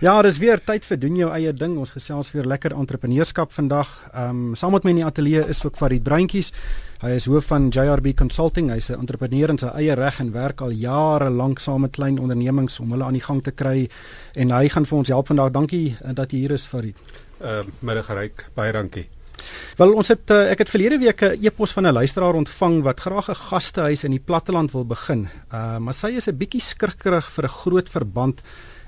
Ja, dis weer tyd vir doen jou eie ding. Ons gesels weer lekker entrepreneurskap vandag. Ehm um, saam met my in die ateljee is ook Farid Breintjies. Hy is hoof van JRB Consulting. Hy's 'n entrepreneur in sy eie reg en werk al jare lank saam met klein ondernemings om hulle aan die gang te kry en hy gaan vir ons help vandag. Dankie eh, dat jy hier is Farid. Ehm uh, middag ryk. Baie dankie. Wel ons het uh, ek het verlede week 'n e-pos van 'n luisteraar ontvang wat graag 'n gastehuis in die platteland wil begin. Uh, maar sy is 'n bietjie skrikkerig vir 'n groot verband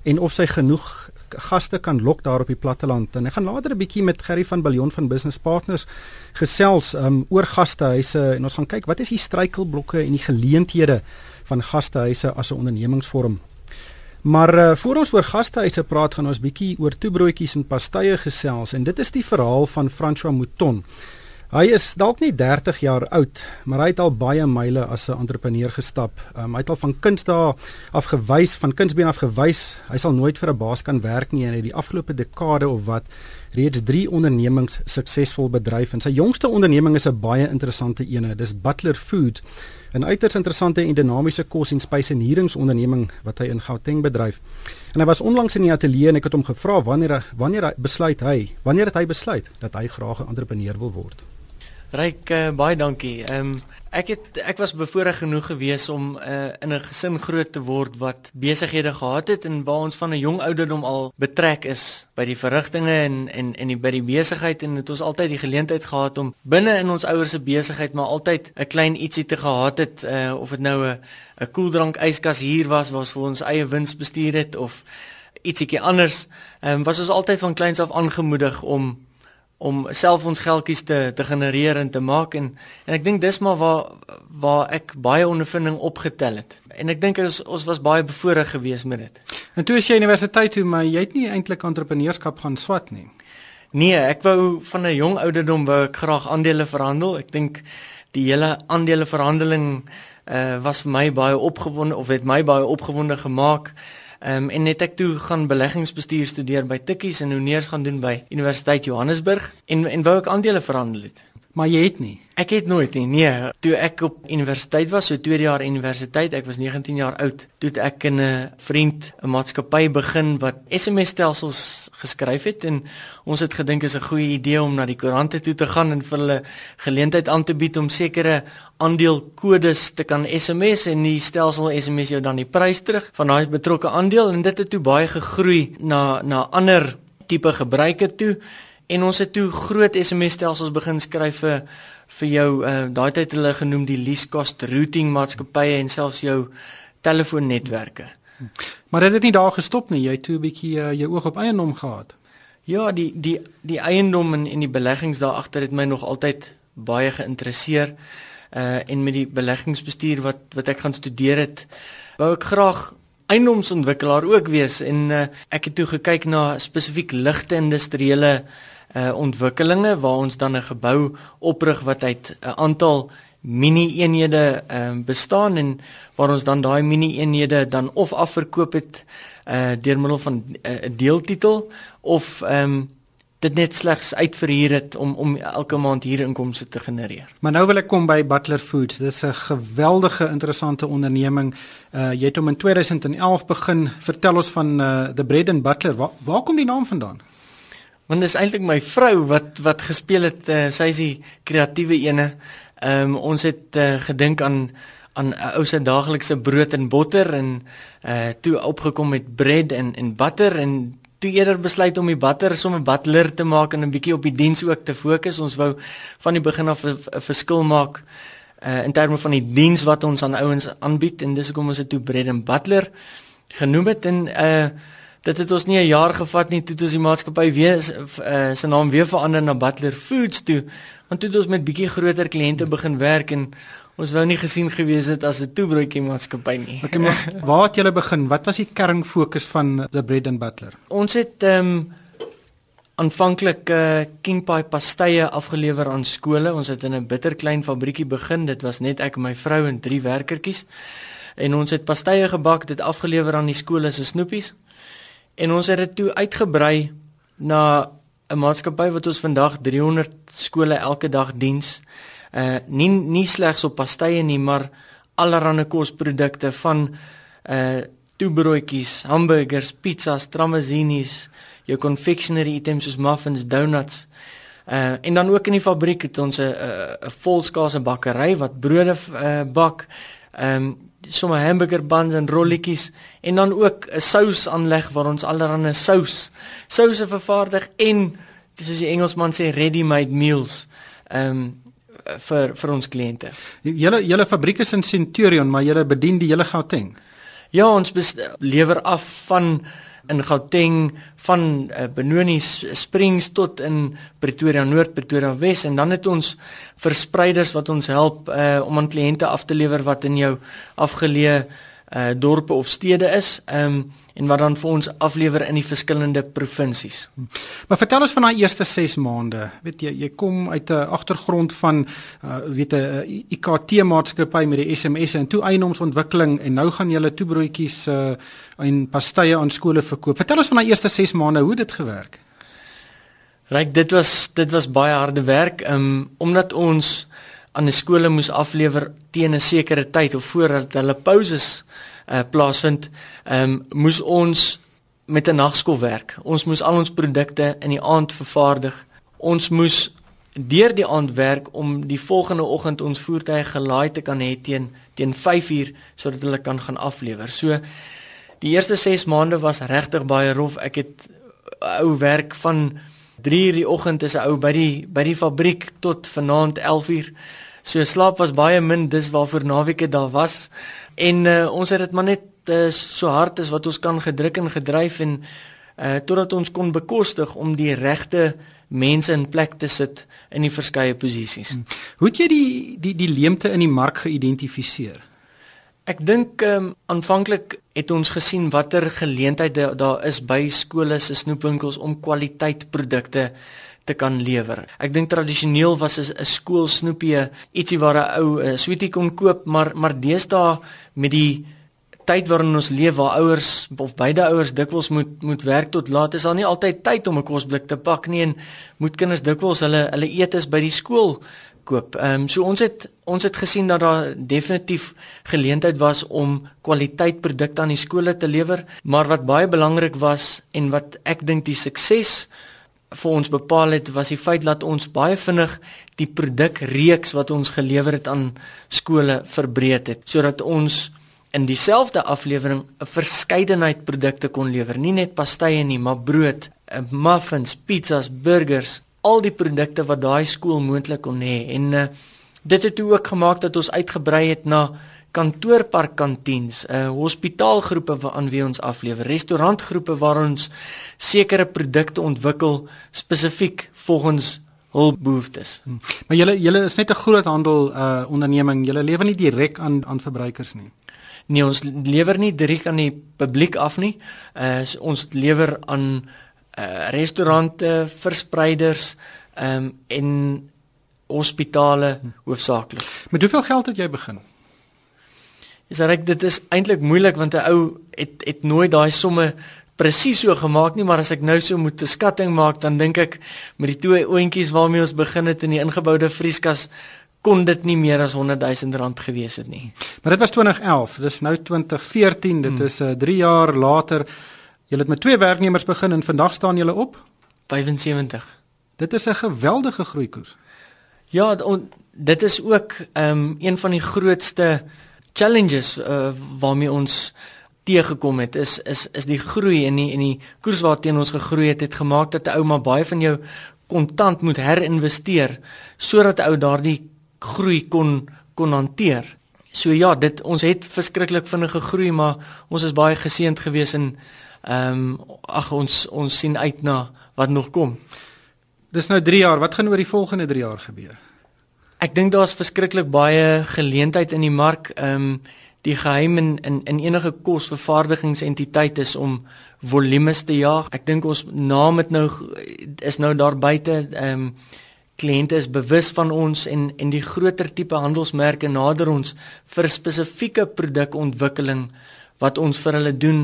en of sy genoeg gaste kan lok daar op die platteland en ek gaan later 'n bietjie met Gerry van Billion van Business Partners gesels um, oor gastehuise en ons gaan kyk wat is die struikelblokke en die geleenthede van gastehuise as 'n ondernemingsvorm. Maar uh, voor ons oor gastehuise praat gaan ons bietjie oor toebroodjies en pastye gesels en dit is die verhaal van François Mouton. Hy is dalk nie 30 jaar oud, maar hy het al baie myle as 'n entrepreneur gestap. Um, hy het al van kindsdae af gewys, van kindsbeen af gewys, hy sal nooit vir 'n baas kan werk nie en hy het die afgelope dekade of wat reeds 3 ondernemings suksesvol bedryf. En sy jongste onderneming is 'n baie interessante ene, dis Butler Foods, 'n uiters interessante en dinamiese kos en spysenieringsonderneming wat hy in Gauteng bedryf. En hy was onlangs in die ateljee en ek het hom gevra wanneer wanneer besluit hy, wanneer het hy besluit dat hy graag 'n entrepreneur wil word? Ryk uh, baie dankie. Ehm um, ek het ek was bevoorreg genoeg gewees om uh, in 'n gesin groot te word wat besighede gehad het en waar ons van 'n jong ouderdom al betrek is by die verrigtinge en en en die by die besigheid en het ons altyd die geleentheid gehad om binne in ons ouers se besigheid maar altyd 'n klein ietsie te gehad het uh, of dit nou 'n 'n koeldrank yskas hier was waar ons vir ons eie wins bestuur het of ietsiekie anders. Ehm um, was ons altyd van kleins af aangemoedig om om self ons geldjies te te genereer en te maak en en ek dink dis maar waar waar ek baie ondervinding opgetel het. En ek dink ons ons was baie bevoorreg geweest met dit. En toe as jy universiteit toe, maar jy het nie eintlik entrepreneurskap gaan swat nie. Nee, ek wou van 'n jong ouderdom wou ek graag aandele verhandel. Ek dink die hele aandele verhandeling uh, was vir my baie opgewonde of het my baie opgewonde gemaak. Ehm um, en net ek toe gaan beleggingsbestuur studeer by Tikkies en Honeers gaan doen by Universiteit Johannesburg en en wou ek aandele verhandel het. Maar jy het nie. Ek het nooit nie. Nee, toe ek op universiteit was, so tweede jaar universiteit, ek was 19 jaar oud, toe ek 'n vriend 'n maatskappy begin wat SMS-stelsels geskryf het en ons het gedink is 'n goeie idee om na die koerante toe te gaan en vir hulle geleentheid aan te bied om sekere aandelekodes te kan SMS en die stelsel SMS jou dan die prys terug van daai betrokke aandeel en dit het toe baie gegroei na na ander tipe gebruike toe en ons het toe groot SMS stelsels begin skryf vir vir jou uh, daai tyd hulle genoem die least cost routing maatskappye en selfs jou telefoonnetwerke. Maar het dit nie daar gestop nie? Jy het toe 'n bietjie uh, jou oog op eiendom gehad. Ja, die die die eiendom en en die beleggings daar agter het my nog altyd baie geïnteresseer. Uh en met die beleggingsbestuur wat wat ek gaan studeer het, wou ek graag eiendomsontwikkelaar ook wees en uh, ek het toe gekyk na spesifiek ligte industriële uh ontwikkelinge waar ons dan 'n gebou oprig wat uit 'n aantal mini-eenhede ehm uh, bestaan en waar ons dan daai mini-eenhede dan of afverkoop het uh deur middel van 'n uh, deeltitel of ehm um, dit net slegs uitverhuur het om om elke maand hier inkomste te genereer. Maar nou wil ek kom by Butler Foods. Dis 'n geweldige interessante onderneming. Uh jy het hom in 2011 begin. Vertel ons van uh The Bread and Butler. Waar, waar kom die naam vandaan? Want dis eintlik my vrou wat wat gespeel het. Uh, sy is die kreatiewe ene. Ehm um, ons het uh, gedink aan aan 'n ou se daaglikse brood en botter en uh toe opgekom met bread en en butter en toe eerder besluit om die butter sommer butler te maak en 'n bietjie op die diens ook te fokus. Ons wou van die begin af 'n verskil maak uh in terme van die diens wat ons aan ouens aanbied en dis hoekom ons dit toe bread and butler genoem het en uh dit het ons nie 'n jaar gevat nie toe ons die maatskappy weer uh, sy naam weer verander na Butler Foods toe want toe het ons met bietjie groter kliënte begin werk en ons wou nie gesien gewees het as 'n toebroodjie maatskappy nie. Okay, maar waar het julle begin? Wat was die kernfokus van The Bread and Butler? Ons het ehm um, aanvanklik uh, king pie pastye afgelewer aan skole. Ons het in 'n bitterklein fabriekie begin. Dit was net ek en my vrou en drie werkertjies. En ons het pastye gebak, dit afgelewer aan die skole se snoepies. En ons het dit toe uitgebrei na 'n maatskappy wat ons vandag 300 skole elke dag diens. Uh nie nie slegs op pastye nie, maar allerlei kosprodukte van uh toebroodjies, hamburgers, pizzas, tramazzinis, jou confectionery items soos muffins, donuts. Uh en dan ook in die fabriek het ons 'n 'n volskaalse bakkery wat brode uh, bak. Ehm um, sommer hamburger buns en rolletjies en dan ook 'n sous aanleg waar ons allerlei sous souse vervaardig en soos die Engelsman sê ready made meals. Ehm um, vir vir ons kliënte. Julle julle fabriek is in Centurion, maar julle bedien die hele Gauteng. Ja, ons lewer af van in Gauteng van uh, Benoni Springs tot in Pretoria Noord, Pretoria Wes. En dan het ons verspreiders wat ons help uh, om aan kliënte af te lewer wat in jou afgeleë uh, dorpe of stede is. Um, en wat dan vir ons aflewer in die verskillende provinsies. Maar vertel ons van daai eerste 6 maande. Weet jy, jy kom uit 'n agtergrond van uh weet 'n IKT maatskappy met die SMS'e en toe eienoomsontwikkeling en nou gaan jy hulle toebroodjies uh en pastye aan skole verkoop. Vertel ons van daai eerste 6 maande, hoe dit gewerk. Ryk, dit was dit was baie harde werk um omdat ons aan die skole moes aflewer teen 'n sekere tyd of voordat hulle pauses uh, plaasvind, ehm um, moes ons met 'n nagskool werk. Ons moes al ons produkte in die aand vervaardig. Ons moes deur die aand werk om die volgende oggend ons voertuie gelaai te kan hê teen teen 5uur sodat hulle kan gaan aflewer. So die eerste 6 maande was regtig baie rof. Ek het ou werk van 3uur die oggend is 'n ou by die by die fabriek tot vanaand 11uur. So slaap was baie min, dis waarvoor naweke daar was. En uh, ons het dit maar net uh, so hard as wat ons kan gedruk en gedryf en uh, totdat ons kon bekostig om die regte mense in plek te sit in die verskeie posisies. Hmm. Hoe het jy die die die leemte in die mark geïdentifiseer? Ek dink um, aanvanklik het ons gesien watter geleenthede daar is by skole se snoepwinkels om kwaliteitprodukte te kan lewer. Ek dink tradisioneel was 'n skool snoepie ietsie waar 'n ou 'n sweetie kon koop, maar maar deesdae met die tyd waarin ons leef waar ouers of beide ouers dikwels moet moet werk tot laat is daar nie altyd tyd om 'n kosblik te pak nie en moet kinders dikwels hulle hulle eetes by die skool koop. Ehm um, so ons het ons het gesien dat daar definitief geleentheid was om kwaliteitprodukte aan die skole te lewer, maar wat baie belangrik was en wat ek dink die sukses vir ons bepaal het was die feit dat ons baie vinnig die produkreeks wat ons gelewer het aan skole verbreed het sodat ons in dieselfde aflewering 'n verskeidenheid produkte kon lewer. Nie net pastye nie maar brood, eh, muffins, pizzas, burgers, al die produkte wat daai skool moontlik kon hê. En uh, dit het ook gemaak dat ons uitgebrei het na kantoorparkkantiens, uh hospitaalgroepe waaraan wie ons aflewer, restaurantgroepe waar ons sekere produkte ontwikkel spesifiek volgens hul behoeftes. Hmm. Maar julle julle is net 'n groot handel uh onderneming. Julle lewer nie direk aan aan verbruikers nie. Nee, ons lewer nie direk aan die publiek af nie. Uh ons lewer aan uh restaurante, verspreiders, ehm um, en hospitale hmm. hoofsaaklik. Met hoeveel geld het jy begin? Is reg dit is eintlik moeilik want 'n ou het het nooit daai somme presies so gemaak nie, maar as ek nou so moet 'n skatting maak, dan dink ek met die twee oontjies waarmee ons begin het in die ingeboude vrieskas kon dit nie meer as 100 000 rand gewees het nie. Maar dit was 2011, dis nou 2014, dit hmm. is 'n uh, 3 jaar later. Jy het met twee werknemers begin en vandag staan julle op 75. Dit is 'n geweldige groeikoers. Ja, dit is ook ehm um, een van die grootste challenges uh, waarmee ons teëgekom het is is is die groei in die in die koers waarteen ons gegroei het het gemaak dat 'n ou maar baie van jou kontant moet herinvesteer sodat ou daardie groei kon kon hanteer. So ja, dit ons het verskriklik vinnig gegroei, maar ons is baie geseënd geweest en ehm um, ag ons ons sien uit na wat nog kom. Dis nou 3 jaar. Wat gaan oor die volgende 3 jaar gebeur? Ek dink daar's verskriklik baie geleentheid in die mark. Ehm um, die geheim in in, in enige kosvervaardigingsentiteit is om volumes te jaag. Ek dink ons naam het nou is nou daar buite. Ehm um, kliënte is bewus van ons en en die groter tipe handelsmerke nader ons vir spesifieke produkontwikkeling wat ons vir hulle doen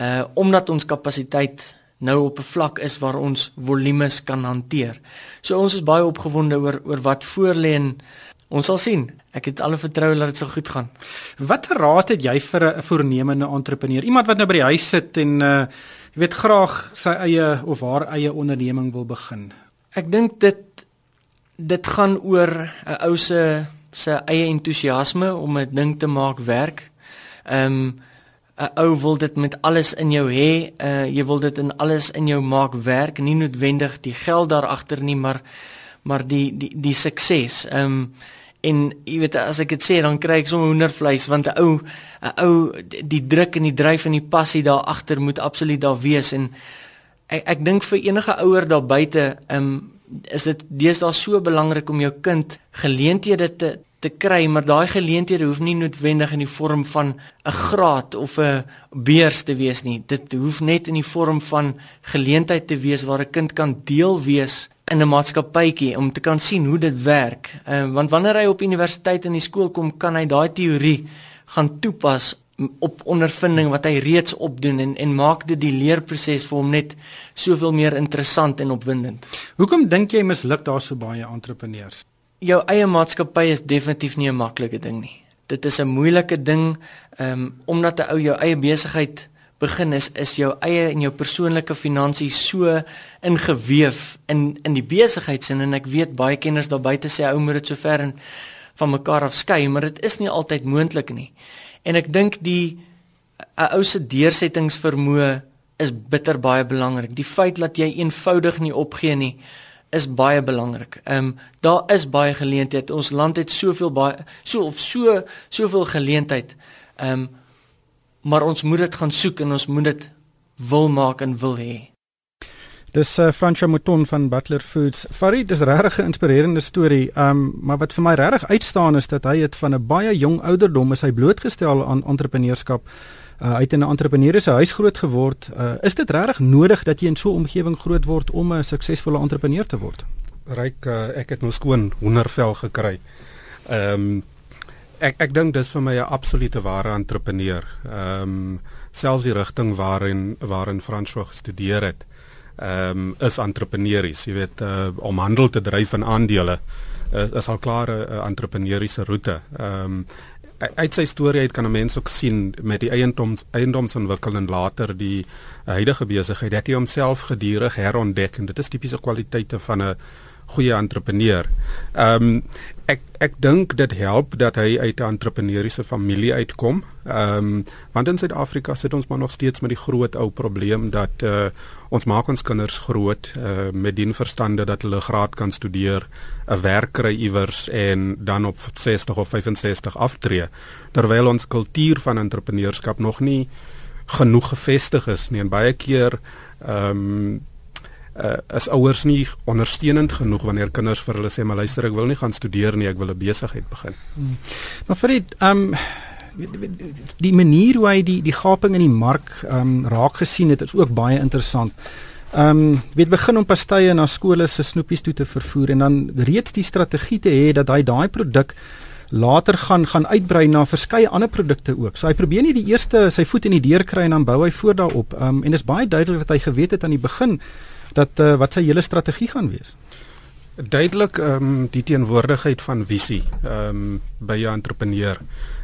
uh omdat ons kapasiteit nou op 'n vlak is waar ons volumes kan hanteer. So ons is baie opgewonde oor oor wat voor lê en ons sal sien. ek het alle vertroue dat dit sal goed gaan. Watter raad het jy vir 'n voornemende entrepreneur? Iemand wat nou by die huis sit en uh jy weet graag sy eie of haar eie onderneming wil begin. Ek dink dit dit gaan oor 'n ou se se eie entoesiasme om 'n ding te maak werk. Ehm um, 'n ou wil dit met alles in jou hê. Uh jy wil dit in alles in jou maak werk, nie noodwendig die geld daar agter nie, maar maar die die die sukses. Ehm um, en jy weet as ek dit sê dan kry ek sommer hoendervleis want 'n ou 'n ou die druk en die dryf en die passie daar agter moet absoluut daar wees en ek ek dink vir enige ouer daar buite ehm um, is dit deesdae so belangrik om jou kind geleenthede te te kry, maar daai geleenthede hoef nie noodwendig in die vorm van 'n graad of 'n beurs te wees nie. Dit hoef net in die vorm van geleentheid te wees waar 'n kind kan deel wees in 'n maatskappytjie om te kan sien hoe dit werk. Ehm uh, want wanneer hy op universiteit en die skool kom, kan hy daai teorie gaan toepas op ondervinding wat hy reeds opdoen en en maak dit die leerproses vir hom net soveel meer interessant en opwindend. Hoekom dink jy misluk daar so baie entrepreneurs? Jou eie maatskappy is definitief nie 'n maklike ding nie. Dit is 'n moeilike ding um, omdat 'n ou jou eie besigheid begin is is jou eie en jou persoonlike finansies so ingeweef in in die besigheidsin en ek weet baie kenners daar buite sê ou moet dit so ver en van mekaar afskei maar dit is nie altyd moontlik nie. En ek dink die 'n ou se deursettingsvermoë is bitter baie belangrik. Die feit dat jy eenvoudig nie opgee nie is baie belangrik. Ehm um, daar is baie geleenthede. Ons land het soveel baie so of so soveel geleentheid. Ehm um, maar ons moet dit gaan soek en ons moet dit wil maak en wil hê. Dis uh, Francois Mouton van Butler Foods. Farid, dis regtig 'n inspirerende storie. Um maar wat vir my regtig uitstaan is dat hy het van 'n baie jong ouderdom is hy blootgestel aan entrepreneurskap. Uh, hy het in 'n entrepreneurse huis groot geword. Uh, is dit regtig nodig dat jy in so 'n omgewing groot word om 'n suksesvolle entrepreneur te word? Ryk, uh, ek het nou skoon hoendervel gekry. Ehm um, ek ek dink dis vir my 'n absolute ware entrepreneur. Ehm um, selfs die rigting waarin waarin François gestudeer het ehm um, is entrepreneurs, jy weet, uh, om handel te dryf in aandele is, is al klaar 'n uh, entrepreneursiese roete. Ehm um, uit sy storie uit kan 'n mens ook sien met die eiendoms eiendomsontwikkeling later die huidige besigheid dat hy homself gedurig herontdek en dit is tipiese kwaliteite van 'n goeie entrepreneur. Ehm um, ek ek dink dit help dat hy uit 'n entrepreneursiese familie uitkom. Ehm um, want in Suid-Afrika sit ons maar nog steeds met die groot ou probleem dat uh, ons maak ons kinders groot uh, met die verstande dat hulle graad kan studeer, 'n werk kry iewers en dan op 60 of 65 aftree terwyl ons kultuur van entrepreneurskap nog nie genoeg gevestig is nie en baie keer ehm um, uh, is ouers nie ondersteunend genoeg wanneer kinders vir hulle sê maar luister ek wil nie gaan studeer nie ek wil 'n besigheid begin. Hmm. Maar vir dit um, die manier hoe hy die die gaping in die mark um, raak gesien het is ook baie interessant. Um, weet begin om pastye na skole se snoepies toe te vervoer en dan reeds die strategie te hê dat hy daai produk later gaan gaan uitbrei na verskeie ander produkte ook. So hy probeer nie die eerste sy voet in die deur kry en dan bou hy voor daarop. Um, en dit is baie duidelik dat hy geweet het aan die begin dat uh, wat sy hele strategie gaan wees. Duidelik ehm um, die teenwoordigheid van visie ehm um, by 'n entrepreneur.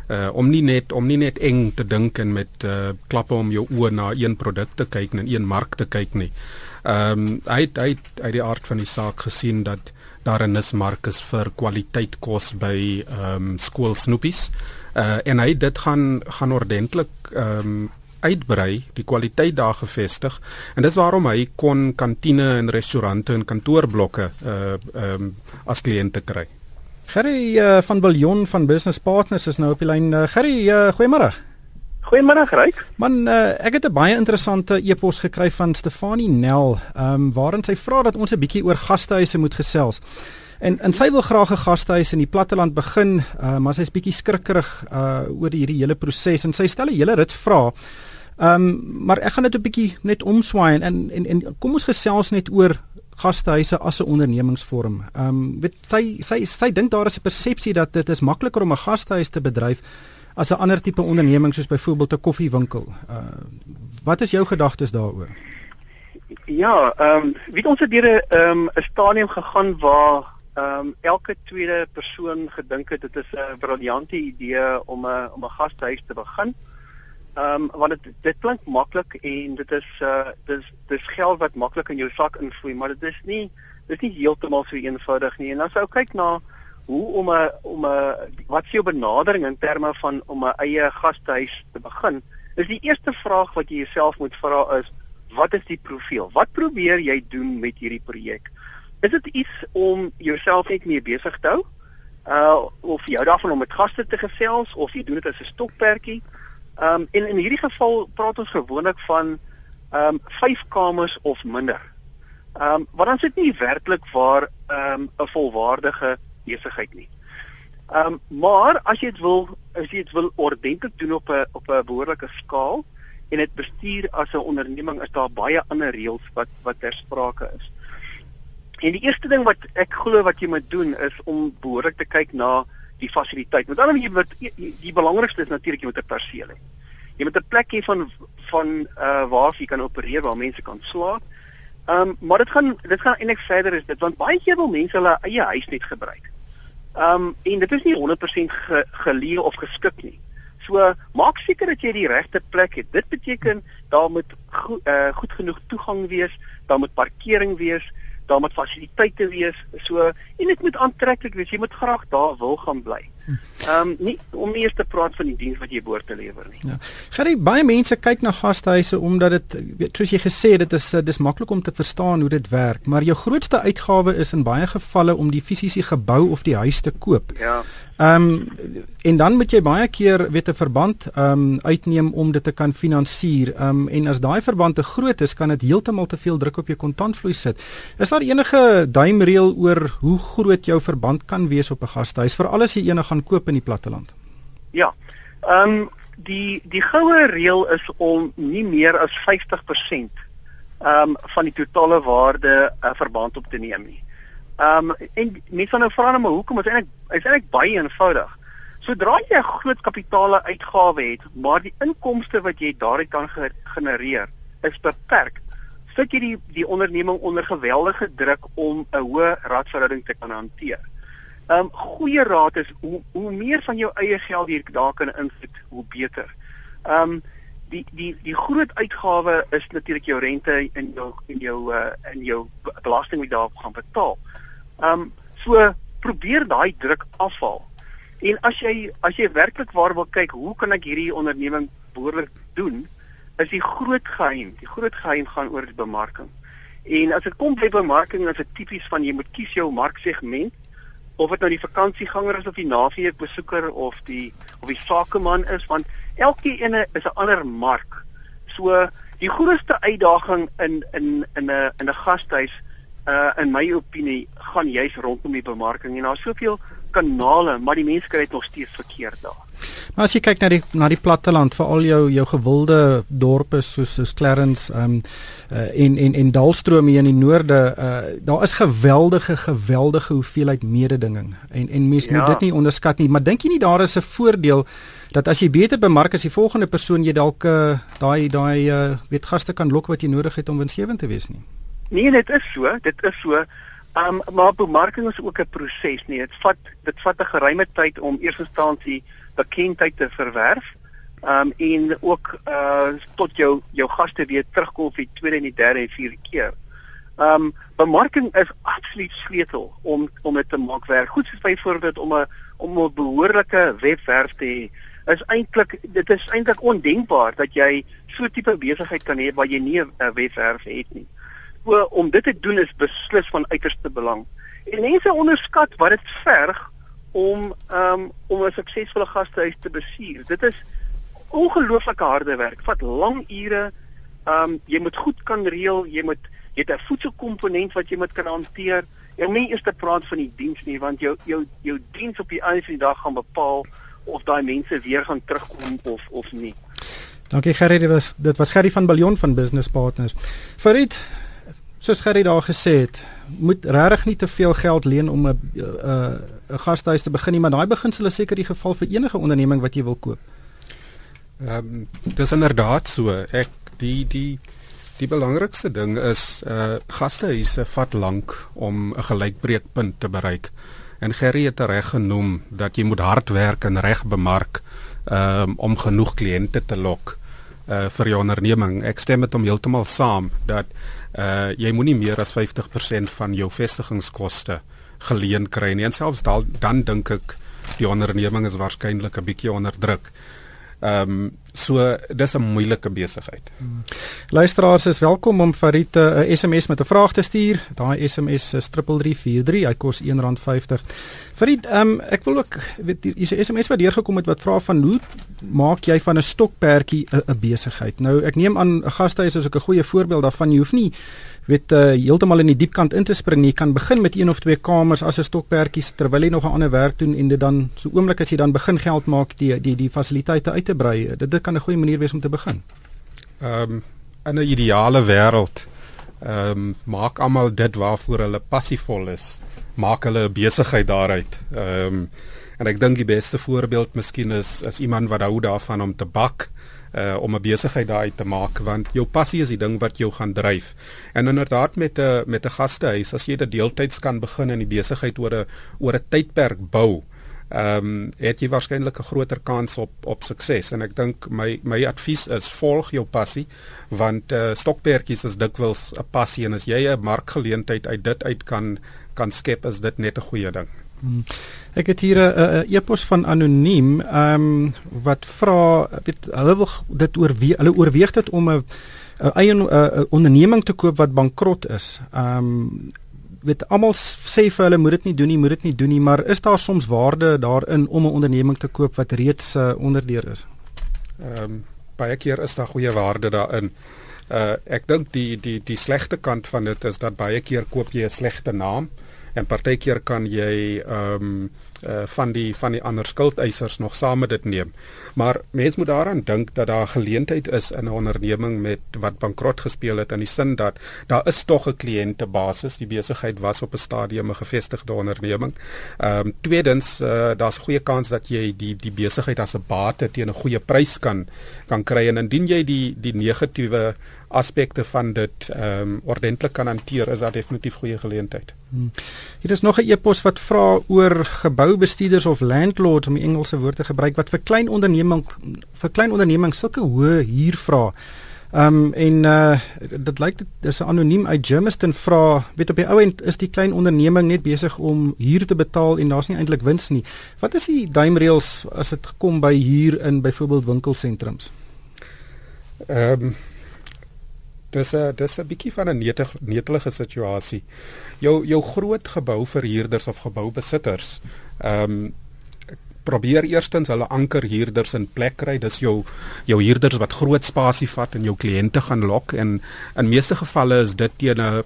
Uh om nie net om nie net eng te dink en met uh klappe om jou oë na een produk te kyk en een mark te kyk nie. Ehm um, hy het, hy het uit die aard van die saak gesien dat daar 'n nismark is vir kwaliteit kos by ehm um, skoolsnoepies. Uh en hy dit gaan gaan ordentlik ehm um, uitbrei, die kwaliteit daar gevestig en dis waarom hy kon kantine en restaurante en kantoorblokke uh ehm um, as kliënte kry. Gerry uh, van Biljon van Business Partners is nou op die lyn. Uh, Gerry, uh, goeiemôre. Goeiemôre, Ryk. Man, uh, ek het 'n baie interessante e-pos gekry van Stefanie Nel, ehm um, waarin sy vra dat ons 'n bietjie oor gastehuise moet gesels. En en sy wil graag 'n gastehuis in die platteland begin, uh, maar sy's bietjie skrikkerig uh oor hierdie hele proses en sy stel 'n hele rit vrae. Ehm um, maar ek gaan dit 'n bietjie net omswaai en en en kom ons gesels net oor gastehuise as 'n ondernemingsvorm. Ehm um, weet sy sy sy dink daar is 'n persepsie dat dit is makliker om 'n gastehuis te bedryf as 'n ander tipe onderneming soos byvoorbeeld 'n koffiewinkel. Uh wat is jou gedagtes daaroor? Ja, ehm um, weet ons het deur 'n ehm um, 'n stadium gegaan waar ehm um, elke tweede persoon gedink het dit is 'n briljante idee om 'n om 'n gastehuis te begin. Ehm um, want dit dit klink maklik en dit is uh dis dis geld wat maklik in jou sak invloei, maar dit is nie dit is nie heeltemal so eenvoudig nie. En as jy kyk na hoe om 'n om 'n wat is jou benadering in terme van om 'n eie gastehuis te begin? Is die eerste vraag wat jy jouself moet vra is wat is die profiel? Wat probeer jy doen met hierdie projek? Is dit iets om jouself net mee besig te hou? Uh of jou daarvan om met gaste te gesels of jy doen dit as 'n stokperdjie? Ehm um, en in hierdie geval praat ons gewoonlik van ehm um, 5 kamers of minder. Ehm um, want dan sit nie werklik waar ehm um, 'n volwaardige besigheid nie. Ehm um, maar as jy dit wil as jy dit wil ordentlik doen op 'n op 'n behoorlike skaal en dit bestuur as 'n onderneming is daar baie ander reëls wat wat ter sprake is. En die eerste ding wat ek glo wat jy moet doen is om behoorlik te kyk na die fasiliteit. Met ander woorde, die, die, die belangrikste is natuurlik jy moet 'n perseel hê. Jy moet 'n plek hê van van uh waar jy kan opereer waar mense kan slaap. Ehm um, maar dit gaan dit gaan eintlik verder is dit want baie keer wil mense hulle eie huis net gebruik. Ehm um, en dit is nie 100% ge, geleë of geskik nie. So maak seker dat jy die regte plek het. Dit beteken daar moet go, uh, goed genoeg toegang wees, daar moet parkering wees, daar moet fasiliteite wees. So en dit moet aantreklik wees. Jy moet graag daar wil gaan bly. Ehm um, nie om eers te praat van die diens wat jy behoort te lewer nie. Ja. Gerry, baie mense kyk na gastehuise omdat dit soos jy gesê het, dit is dis maklik om te verstaan hoe dit werk, maar jou grootste uitgawe is in baie gevalle om die fisiese gebou of die huis te koop. Ja. Ehm um, en dan moet jy baie keer weet 'n verband ehm um, uitneem om dit te kan finansier. Ehm um, en as daai verband te groot is, kan dit heeltemal te veel druk op jou kontantvloei sit. Is daar enige duimreël oor hoe groot jou verband kan wees op 'n gastehuis vir alles jy ene gaan koop in die platteland? Ja. Ehm um, die die goue reël is om nie meer as 50% ehm um, van die totale waarde uh, verband op te neem nie. Ehm um, en mense nou vra nou maar hoekom is eintlik is eintlik baie eenvoudig. Sodra jy 'n groot kapitale uitgawe het, maar die inkomste wat jy daaruit kan ge genereer is beperk, sit jy die die onderneming onder geweldige druk om 'n hoë radverhouding te kan hanteer. Ehm um, goeie raad is hoe hoe meer van jou eie geld jy daar kan insit, hoe beter. Ehm um, die die die groot uitgawe is natuurlik jou rente en jou en jou uh, en jou belasting wat daarop gaan betaal. Ehm um, so probeer daai druk afhaal. En as jy as jy werklik waar wil kyk, hoe kan ek hierdie onderneming behoorlik doen? Is die groot geheim. Die groot geheim gaan oor bemarking. En as dit kom by bemarking, is dit tipies van jy moet kies jou marksegment of dit nou die vakansieganger is of die naweek besoeker of die of die sakeman is want elkeen is 'n ander mark. So die grootste uitdaging in in in 'n in 'n gastehuis uh in my opinie gaan juis rondom die bemarking en daar's soveel kanale, maar die mense kry dit nog steeds verkeerd daar. Maar as jy kyk na die na die platteland, veral jou jou gewilde dorpe soos soos Clarence um uh, en en en Dalstroom hier in die noorde, uh daar is geweldige geweldige hoeveelheid mededinging. En en mense ja. moet dit nie onderskat nie, maar dink jy nie daar is 'n voordeel dat as jy beter bemark as die volgende persoon jy dalk uh, daai daai uh, weet gaste kan lok wat jy nodig het om winsgewend te wees nie? Nee, dit is so, dit is so. Ehm um, maar bemarking is ook 'n proses, nee. Dit vat dit vat 'n geruime tyd om eers instansie bekendheid te verwerf. Ehm um, en ook uh tot jou jou gaste weer terugkom vir die tweede en die derde en vierde keer. Ehm um, bemarking is absoluut sleutel om om dit te maak werk. Goed soos byvoorbeeld om 'n om 'n behoorlike webwerf te hê is eintlik dit is eintlik ondenkbaar dat jy so tipe besigheid kan hê waar jy nie 'n webwerf het nie so om dit te doen is beslis van uiterste belang. En mense onderskat wat dit verg om um, om 'n suksesvolle gastehuis te bestuur. Dit is ongelooflike harde werk. Vat lang ure. Um jy moet goed kan reël, jy moet jy het 'n voedselkomponent wat jy moet kan hanteer. Jy moet nie eers te praat van die diens nie want jou jou jou diens op die einde van die dag gaan bepaal of daai mense weer gaan terugkom of of nie. Dankie Gerry, dit was dit was Gerry van Billion van Business Partners. Farid, soos Gerry daar gesê het, moet regtig nie te veel geld leen om 'n 'n 'n gastehuis te begin nie, maar daai beginsel is seker die geval vir enige onderneming wat jy wil koop. Ehm um, dis inderdaad so. Ek die die die belangrikste ding is uh gastehuise vat lank om 'n gelykbreekpunt te bereik. En Gerry het reg genoem dat jy moet hard werk en reg bemark um, om genoeg kliënte te lok uh vir jou onderneming. Ek stem met hom heeltemal saam dat uh jy moenie meer as 50% van jou vestigingskoste geleen kry nie. En selfs dal, dan dink ek die onderneming is waarskynlik 'n bietjie onder druk. Ehm um, so dis 'n moeilike besigheid. Hmm. Luisteraars is welkom om Farid 'n SMS met 'n vraag te stuur. Daai SMS is 3343. Hy kos R1.50. Farid, ehm um, ek wil ook weet is 'n SMS wat deurgekom het wat vra van hoe maak jy van 'n stokperdjie 'n besigheid? Nou ek neem aan 'n gastehuis is ook 'n goeie voorbeeld daarvan. Jy hoef nie weet uh, heeltemal in die diep kant in te spring. Jy kan begin met een of twee kamers as 'n stokperdjies terwyl jy nog 'n ander werk doen en dit dan so oomblik as jy dan begin geld maak die die die fasiliteite uit te brei. Dit dit kan 'n goeie manier wees om te begin. Ehm um, in 'n ideale wêreld ehm um, maak almal dit waarvoor hulle passievol is. Maak hulle 'n besigheid daaruit. Ehm um, en ek dink die beste voorbeeld miskien is is iemand wat hou daarvan om te bak uh, om 'n besigheid daaruit te maak want jou passie is die ding wat jou gaan dryf. En inderdaad met 'n met 'n gastehuis as jy dit deeltyds kan begin in die besigheid oor 'n oor 'n tydperk bou. Ehm um, het jy waarskynlik 'n groter kans op op sukses en ek dink my my advies is volg jou passie want uh, stokperdjies is dikwels 'n passie en as jy 'n markgeleentheid uit dit uit kan kan skep is dit net 'n goeie ding. Hmm. Ek het hier 'n e-pos van anoniem, ehm um, wat vra weet hulle wil dit oorweeg, hulle oorweeg dit om 'n 'n eie onderneming te koop wat bankrot is. Ehm um, weet almal sê vir hulle moet dit nie doen nie, moet dit nie doen nie, maar is daar soms waarde daarin om 'n onderneming te koop wat reeds uh, onderdeur is? Ehm um, baie keer is daar goeie waarde daarin. Uh ek dink die die die slegte kant van dit is dat baie keer koop jy 'n slegte naam en partykeer kan jy ehm um, uh, van die van die ander skuldeisers nog saam met dit neem. Maar mens moet daaraan dink dat daar 'n geleentheid is in 'n onderneming met wat bankrot gespeel het in die sin dat daar is tog 'n kliëntebasis. Die besigheid was op 'n stadium 'n gevestigde onderneming. Ehm um, tweedens uh, daar's 'n goeie kans dat jy die die besigheid as 'n bate teen 'n goeie prys kan kan kry en indien jy die die negatiewe aspekte van dit ehm um, ordentlik kan hanteer is daar definitief goeie geleentheid. Hmm. Hier is nog 'n e-pos wat vra oor geboubestuurders of landlords om die Engelse woord te gebruik wat vir klein onderneming vir klein ondernemings sulke hoë huur vra. Ehm um, en uh dit lyk dit is 'n anoniem uit Germiston vra, weet op die ou end is die klein onderneming net besig om huur te betaal en daar's nie eintlik wins nie. Wat is die duimreëls as dit kom by huur in byvoorbeeld winkelsentrums? Ehm um dis 'n dis 'n bietjie van 'n netelige situasie. Jou jou groot gebou verhuurders of geboubesitters, ehm um, probeer eerstens hulle anker huurders in plek kry. Dis jou jou huurders wat groot spasie vat en jou kliënte gaan lok en in meeste gevalle is dit teen 'n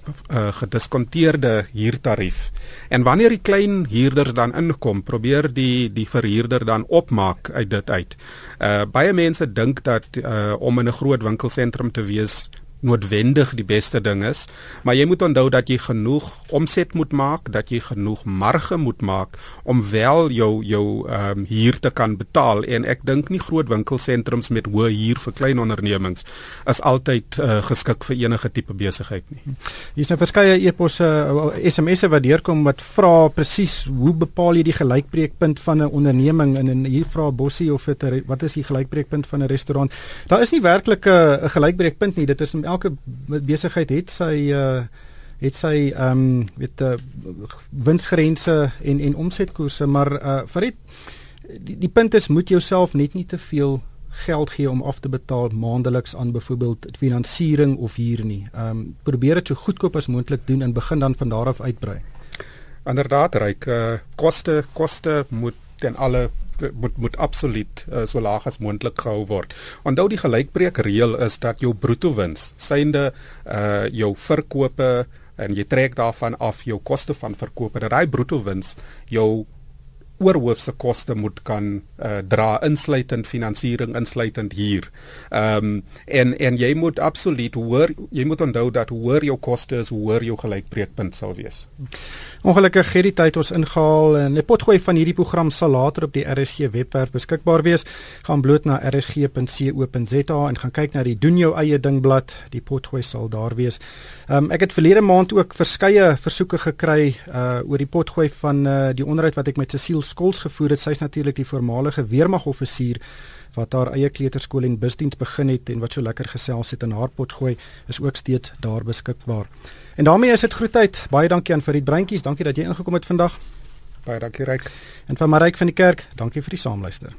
gediskonteerde huurtarief. En wanneer die klein huurders dan inkom, probeer die die verhuurder dan opmaak uit dit uit. Uh baie mense dink dat uh om in 'n groot winkelsentrum te wees noodwendig die beste ding is, maar jy moet onthou dat jy genoeg omset moet maak, dat jy genoeg marge moet maak om wel jou jou ehm um, huur te kan betaal en ek dink nie groot winkelsentrums met hoë huur vir klein ondernemings is altyd uh, geskik vir enige tipe besigheid nie. Hier is nou verskeie e-posse uh, SMS'e wat deurkom wat vra presies hoe bepaal jy die gelykbreekpunt van 'n onderneming en, en hier vra Bossie of dit wat is die gelykbreekpunt van 'n restaurant? Daar is nie werklik 'n gelykbreekpunt nie, dit is elke besigheid het sy uh het sy ehm um, weet uh, winsgrense en en omsetkoerse maar uh vir dit die, die punt is moet jouself net nie te veel geld gee om af te betaal maandeliks aan byvoorbeeld finansiering of huur nie. Ehm um, probeer dit so goedkoop as moontlik doen en begin dan van daar af uitbrei. Inderdaad, ryk uh, koste koste moet ten alle moet moet absoluut uh, so laag as moontlik gehou word. Onthou die gelykbreek reël is dat jou bruto wins, synde uh jou verkope en jy trek daarvan af jou koste van verkope, dat daai bruto wins jou oorhoofse koste moet kan uh, dra insluitend finansiering insluitend huur. Ehm um, en en jy moet absoluut hoor jy moet onthou dat hoor jou koste is hoor jou gelykbreekpunt sal wees. Ongelukkig het die tyd ons ingehaal en 'n potgooi van hierdie program sal later op die RSG webwerf beskikbaar wees. Gaan bloot na rsg.co.za en gaan kyk na die doen jou eie ding blad. Die potgooi sal daar wees. Um, ek het verlede maand ook verskeie versoeke gekry uh oor die potgooi van uh die onderhoud wat ek met Cecile Skols gevoer het. Sy's natuurlik die voormalige weermagoffisier wat haar eie kleuterskool en busdiens begin het en wat so lekker gesels het in haar potgooi is ook steeds daar beskikbaar. En daarmee is dit groetheid. Baie dankie aan Farid Breintjies. Dankie dat jy ingekom het vandag. Baie dankie Ryk. En van Maryk van die kerk, dankie vir die saamluister.